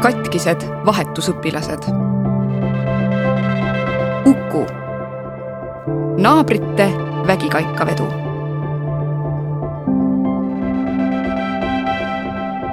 katkised vahetusõpilased. Uku. naabrite vägikaikavedu.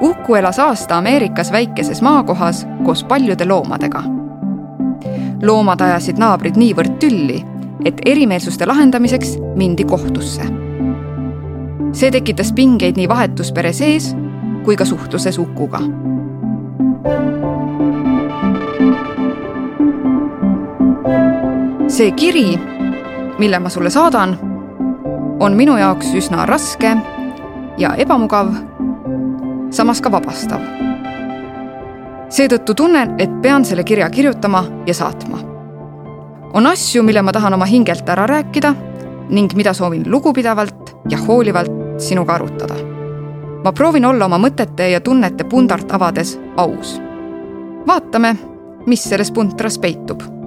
Uku elas aasta Ameerikas väikeses maakohas koos paljude loomadega. loomad ajasid naabrid niivõrd tülli, et erimeelsuste lahendamiseks mindi kohtusse. see tekitas pingeid nii vahetuspere sees kui ka suhtluses Ukuga see kiri, mille ma sulle saadan, on minu jaoks üsna raske ja ebamugav, samas ka vabastav. seetõttu tunnen, et pean selle kirja kirjutama ja saatma. on asju, mille ma tahan oma hingelt ära rääkida ning mida soovin lugupidavalt ja hoolivalt sinuga arutada. ma proovin olla oma mõtete ja tunnete pundart avades aus. vaatame, mis selles puntras peitub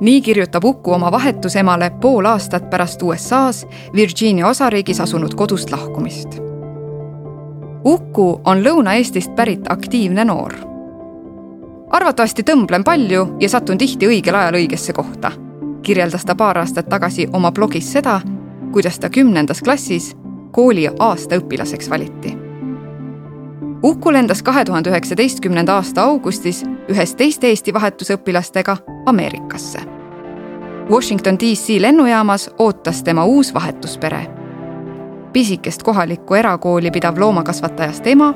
nii kirjutab Uku oma vahetusemale pool aastat pärast USA-s Virginia osariigis asunud kodust lahkumist. Uku on Lõuna-Eestist pärit aktiivne noor. arvatavasti tõmblen palju ja satun tihti õigel ajal õigesse kohta, kirjeldas ta paar aastat tagasi oma blogis seda, kuidas ta kümnendas klassis kooli aastaõpilaseks valiti. Uku lendas kahe tuhande üheksateistkümnenda aasta augustis ühes teiste Eesti vahetusõpilastega Ameerikasse. Washington DC lennujaamas ootas tema uus vahetuspere. pisikest kohalikku erakooli pidav loomakasvatajast ema,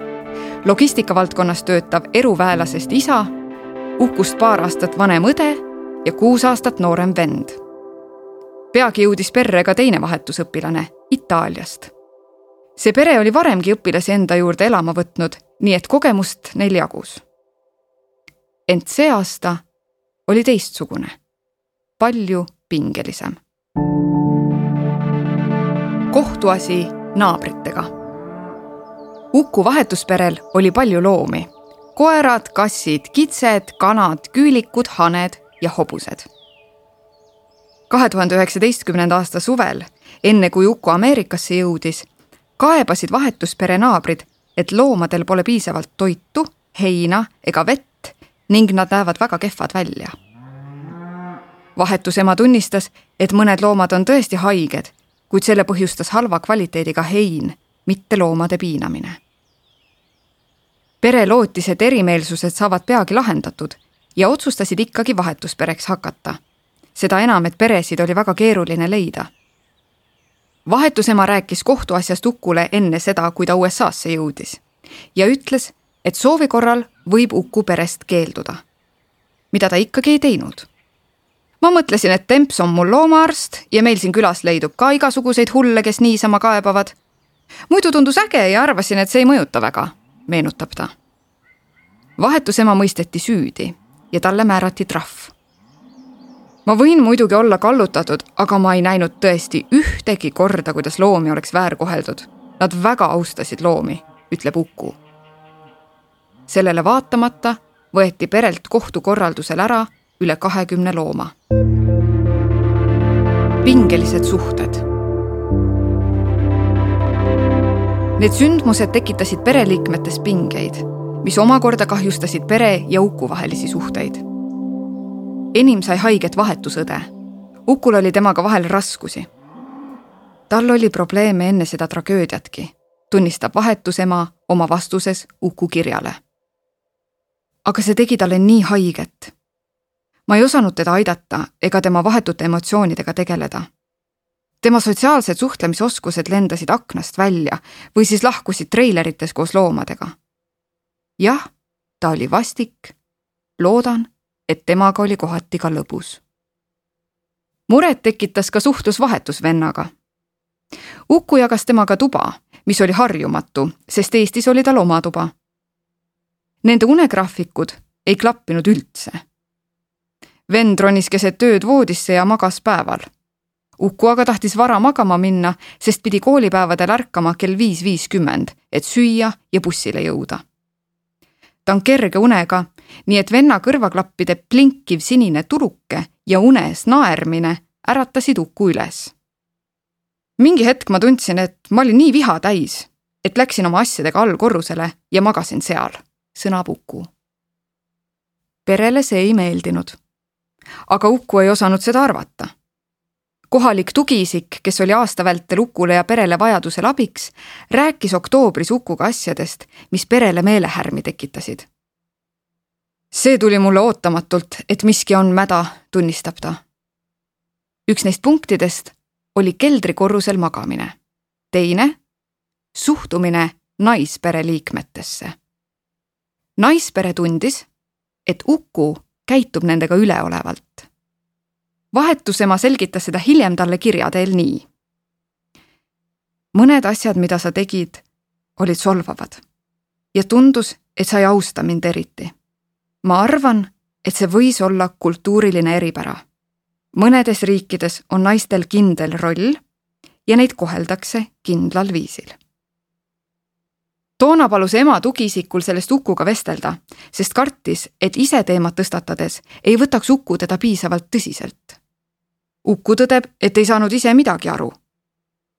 logistikavaldkonnas töötav eruväelasest isa, Ukust paar aastat vanem õde ja kuus aastat noorem vend. peagi jõudis perre ka teine vahetusõpilane Itaaliast. See pere oli varemgi õpilasi enda juurde elama võtnud, nii et kogemust neil jagus. ent see aasta oli teistsugune palju pingelisem. kohtuasi naabritega. Uku vahetusperel oli palju loomi. koerad, kassid, kitsed, kanad, küülikud, haned ja hobused. kahe tuhande üheksateistkümnenda aasta suvel, enne kui Uku Ameerikasse jõudis, kaebasid vahetuspere naabrid, et loomadel pole piisavalt toitu, heina ega vett ning nad näevad väga kehvad välja vahetusema tunnistas, et mõned loomad on tõesti haiged, kuid selle põhjustas halva kvaliteediga hein, mitte loomade piinamine. pere lootis, et erimeelsused saavad peagi lahendatud ja otsustasid ikkagi vahetuspereks hakata. seda enam, et peresid oli väga keeruline leida. Vahetusema rääkis kohtuasjast Ukule enne seda, kui ta USA-sse jõudis ja ütles, et soovi korral võib Uku perest keelduda. mida ta ikkagi ei teinud ma mõtlesin, et Temps on mul loomaarst ja meil siin külas leidub ka igasuguseid hulle, kes niisama kaebavad. muidu tundus äge ja arvasin, et see ei mõjuta väga, meenutab ta. vahetusema mõisteti süüdi ja talle määrati trahv. Ma võin muidugi olla kallutatud, aga ma ei näinud tõesti ühtegi korda, kuidas loomi oleks väärkoheldud. Nad väga austasid loomi, ütleb Uku. sellele vaatamata võeti perelt kohtukorraldusel ära üle kahekümne looma. pingelised suhted. Need sündmused tekitasid pereliikmetes pingeid, mis omakorda kahjustasid pere ja Uku vahelisi suhteid. Enim sai haiget vahetusõde. Ukul oli temaga vahel raskusi. tal oli probleeme enne seda tragöödiatki, tunnistab vahetusema oma vastuses Uku kirjale. aga see tegi talle nii haiget ma ei osanud teda aidata ega tema vahetute emotsioonidega tegeleda. tema sotsiaalsed suhtlemisoskused lendasid aknast välja või siis lahkusid treilerites koos loomadega. jah, ta oli vastik. loodan, et temaga oli kohati ka lõbus. muret tekitas ka suhtlus vahetusvennaga. Uku jagas temaga tuba, mis oli harjumatu, sest Eestis oli tal oma tuba. Nende unegraafikud ei klappinud üldse vend ronis keset ööd voodisse ja magas päeval. Uku aga tahtis vara magama minna, sest pidi koolipäevadel ärkama kell viis viiskümmend, et süüa ja bussile jõuda. ta on kerge unega, nii et venna kõrvaklappide plinkiv sinine turuke ja unes naermine äratasid Uku üles. mingi hetk ma tundsin, et ma olin nii viha täis, et läksin oma asjadega allkorrusele ja magasin seal. sõnab Uku. perele see ei meeldinud. aga Uku ei osanud seda arvata. kohalik tugiisik, kes oli aasta vältel Ukule ja perele vajadusel abiks, rääkis oktoobris Ukuga asjadest, mis perele meelehärmi tekitasid. See tuli mulle ootamatult, et miski on mäda, tunnistab ta. üks neist punktidest oli keldrikorrusel magamine. teine, suhtumine naispere liikmetesse. naispere tundis, et Uku käitub nendega üleolevalt. vahetusema selgitas seda hiljem talle kirja teel nii. mõned asjad, mida sa tegid, olid solvavad ja tundus, et sa ei austa mind eriti. Ma arvan, et see võis olla kultuuriline eripära. mõnedes riikides on naistel kindel roll ja neid koheldakse kindlal viisil toona palus ema tugiisikul sellest Ukuga vestelda, sest kartis, et ise teemat tõstatades ei võtaks Uku teda piisavalt tõsiselt. Uku tõdeb, et ei saanud ise midagi aru.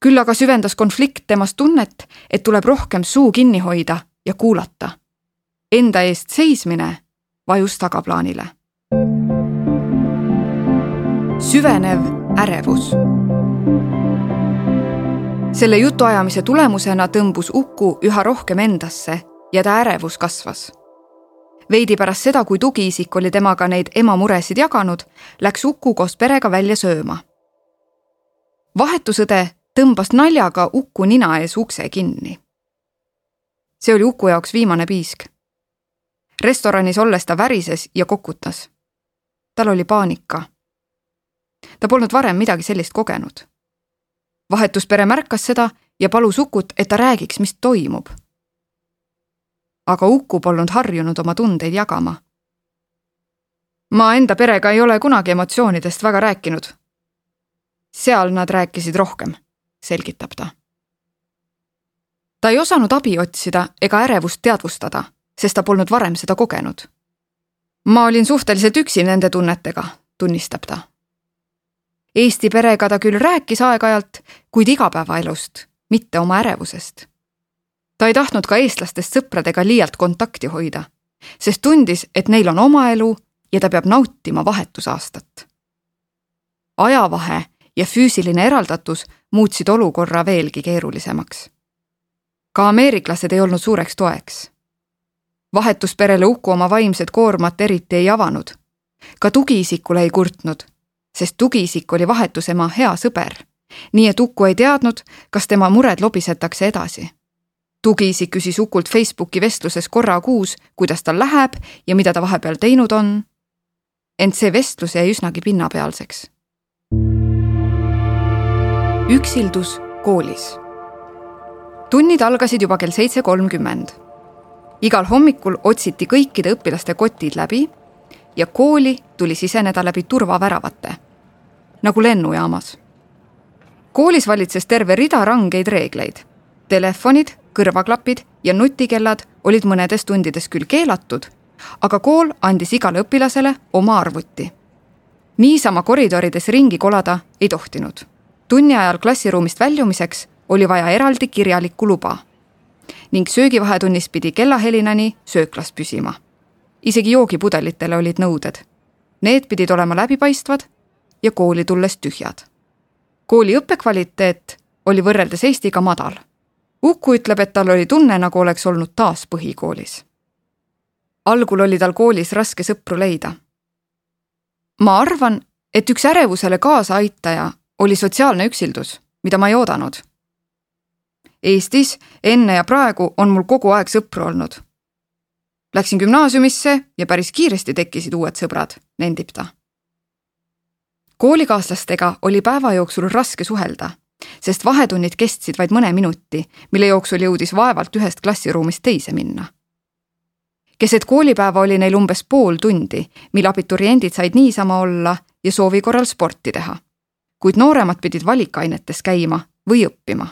küll aga süvendas konflikt temas tunnet, et tuleb rohkem suu kinni hoida ja kuulata. Enda eest seismine vajus tagaplaanile. süvenev ärevus selle jutuajamise tulemusena tõmbus Uku üha rohkem endasse ja ta ärevus kasvas. veidi pärast seda, kui tugiisik oli temaga neid ema muresid jaganud, läks Uku koos perega välja sööma. vahetusõde tõmbas naljaga Uku nina ees ukse kinni. see oli Uku jaoks viimane piisk. Restoranis olles ta värises ja kokutas. tal oli paanika. ta polnud varem midagi sellist kogenud vahetuspere märkas seda ja palus Ukut, et ta räägiks, mis toimub. aga Uku polnud harjunud oma tundeid jagama. ma enda perega ei ole kunagi emotsioonidest väga rääkinud. seal nad rääkisid rohkem, selgitab ta. ta ei osanud abi otsida ega ärevust teadvustada, sest ta polnud varem seda kogenud. ma olin suhteliselt üksi nende tunnetega, tunnistab ta Eesti perega ta küll rääkis aeg-ajalt, kuid igapäevaelust, mitte oma ärevusest. ta ei tahtnud ka eestlastest sõpradega liialt kontakti hoida, sest tundis, et neil on oma elu ja ta peab nautima vahetusaastat. ajavahe ja füüsiline eraldatus muutsid olukorra veelgi keerulisemaks. ka ameeriklased ei olnud suureks toeks. Vahetusperele Uku oma vaimset koormat eriti ei avanud. ka tugiisikule ei kurtnud sest tugiisik oli vahetusema hea sõber. nii et Uku ei teadnud, kas tema mured lobisetakse edasi. tugiisik küsis Ukult Facebooki vestluses korra kuus, kuidas tal läheb ja mida ta vahepeal teinud on. ent see vestlus jäi üsnagi pinnapealseks. üksildus koolis. tunnid algasid juba kell seitse kolmkümmend. Igal hommikul otsiti kõikide õpilaste kotid läbi ja kooli tuli siseneda läbi turvaväravate nagu lennujaamas. koolis valitses terve rida rangeid reegleid. Telefonid, kõrvaklapid ja nutikellad olid mõnedes tundides küll keelatud, aga kool andis igale õpilasele oma arvuti. niisama koridorides ringi kolada ei tohtinud. tunni ajal klassiruumist väljumiseks oli vaja eraldi kirjalikku luba ning söögivahetunnis pidi kellahelinani sööklas püsima. isegi joogipudelitele olid nõuded. Need pidid olema läbipaistvad ja kooli tulles tühjad. kooli õppekvaliteet oli võrreldes Eestiga madal. Uku ütleb, et tal oli tunne, nagu oleks olnud taas põhikoolis. algul oli tal koolis raske sõpru leida. ma arvan, et üks ärevusele kaasaaitaja oli sotsiaalne üksildus, mida ma ei oodanud. Eestis enne ja praegu on mul kogu aeg sõpru olnud. Läksin gümnaasiumisse ja päris kiiresti tekkisid uued sõbrad, nendib ta koolikaaslastega oli päeva jooksul raske suhelda, sest vahetunnid kestsid vaid mõne minuti, mille jooksul jõudis vaevalt ühest klassiruumist teise minna. keset koolipäeva oli neil umbes pool tundi, mil abituriendid said niisama olla ja soovi korral sporti teha. kuid nooremad pidid valikainetes käima või õppima.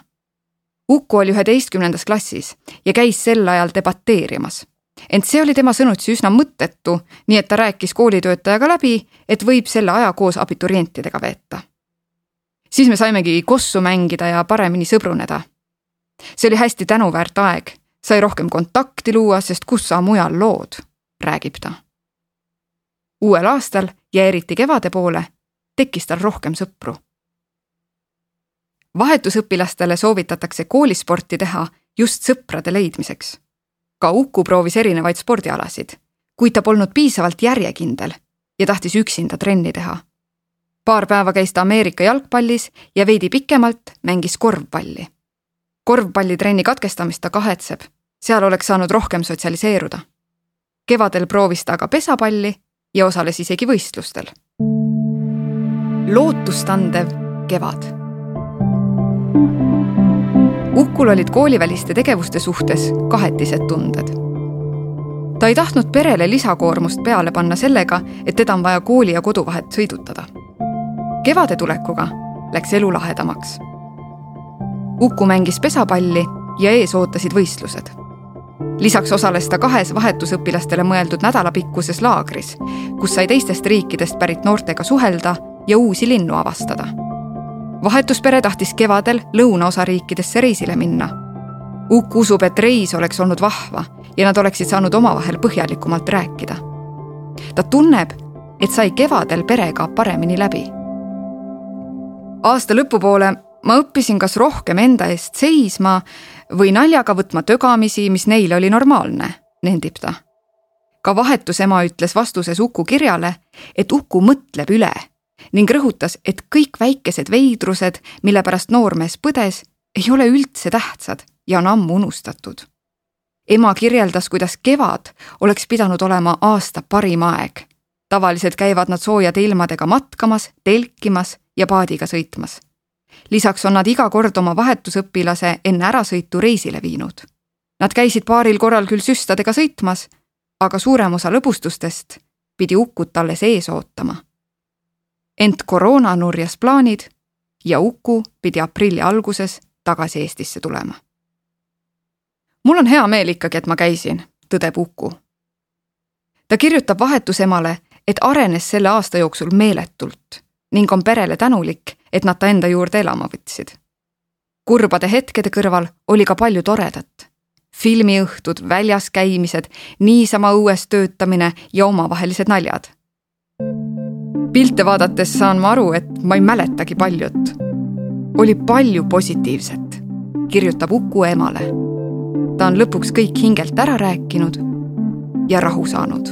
Uku oli üheteistkümnendas klassis ja käis sel ajal debateerimas ent see oli tema sõnutsi üsna mõttetu, nii et ta rääkis koolitöötajaga läbi, et võib selle aja koos abiturientidega veeta. siis me saimegi kossu mängida ja paremini sõbruneda. see oli hästi tänuväärt aeg, sai rohkem kontakti luua, sest kus sa mujal lood, räägib ta. uuel aastal ja eriti kevade poole tekkis tal rohkem sõpru. Vahetusõpilastele soovitatakse koolisporti teha just sõprade leidmiseks. ka Uku proovis erinevaid spordialasid, kuid ta polnud piisavalt järjekindel ja tahtis üksinda trenni teha. paar päeva käis ta Ameerika jalgpallis ja veidi pikemalt mängis korvpalli. korvpallitrenni katkestamist ta kahetseb, seal oleks saanud rohkem sotsialiseeruda. kevadel proovis ta aga pesapalli ja osales isegi võistlustel. lootustandev kevad. Ukul olid kooliväliste tegevuste suhtes kahetised tunded ta ei tahtnud perele lisakoormust peale panna sellega, et teda on vaja kooli ja kodu vahet sõidutada. kevade tulekuga läks elu lahedamaks. Uku mängis pesapalli ja ees ootasid võistlused. lisaks osales ta kahes vahetusõpilastele mõeldud nädalapikkuses laagris, kus sai teistest riikidest pärit noortega suhelda ja uusi linnu avastada. Vahetuspere tahtis kevadel lõunaosa riikidesse reisile minna. Uku usub, et reis oleks olnud vahva ja nad oleksid saanud omavahel põhjalikumalt rääkida. ta tunneb, et sai kevadel perega paremini läbi. aasta lõpupoole ma õppisin kas rohkem enda eest seisma või naljaga võtma tögamisi, mis neile oli normaalne, nendib ta. ka vahetusema ütles vastuses Uku kirjale, et Uku mõtleb üle ning rõhutas, et kõik väikesed veidrused, mille pärast noormees põdes, ei ole üldse tähtsad ja on ammu unustatud ema kirjeldas, kuidas kevad oleks pidanud olema aasta parim aeg. tavaliselt käivad nad soojade ilmadega matkamas, telkimas ja paadiga sõitmas. lisaks on nad iga kord oma vahetusõpilase enne ärasõitu reisile viinud. Nad käisid paaril korral küll süstadega sõitmas, aga suurem osa lõbustustest pidi Ukut alles ees ootama. Ent koroona nurjas plaanid ja Uku pidi aprilli alguses tagasi Eestisse tulema mul on hea meel ikkagi, et ma käisin, tõdeb Uku. ta kirjutab vahetusemale, et arenes selle aasta jooksul meeletult ning on perele tänulik, et nad ta enda juurde elama võtsid. kurbade hetkede kõrval oli ka palju toredat. filmiõhtud, väljas käimised, niisama õues töötamine ja omavahelised naljad. Pilte vaadates saan ma aru, et ma ei mäletagi paljut. oli palju positiivset, kirjutab Uku emale ta on lõpuks kõik hingelt ära rääkinud ja rahu saanud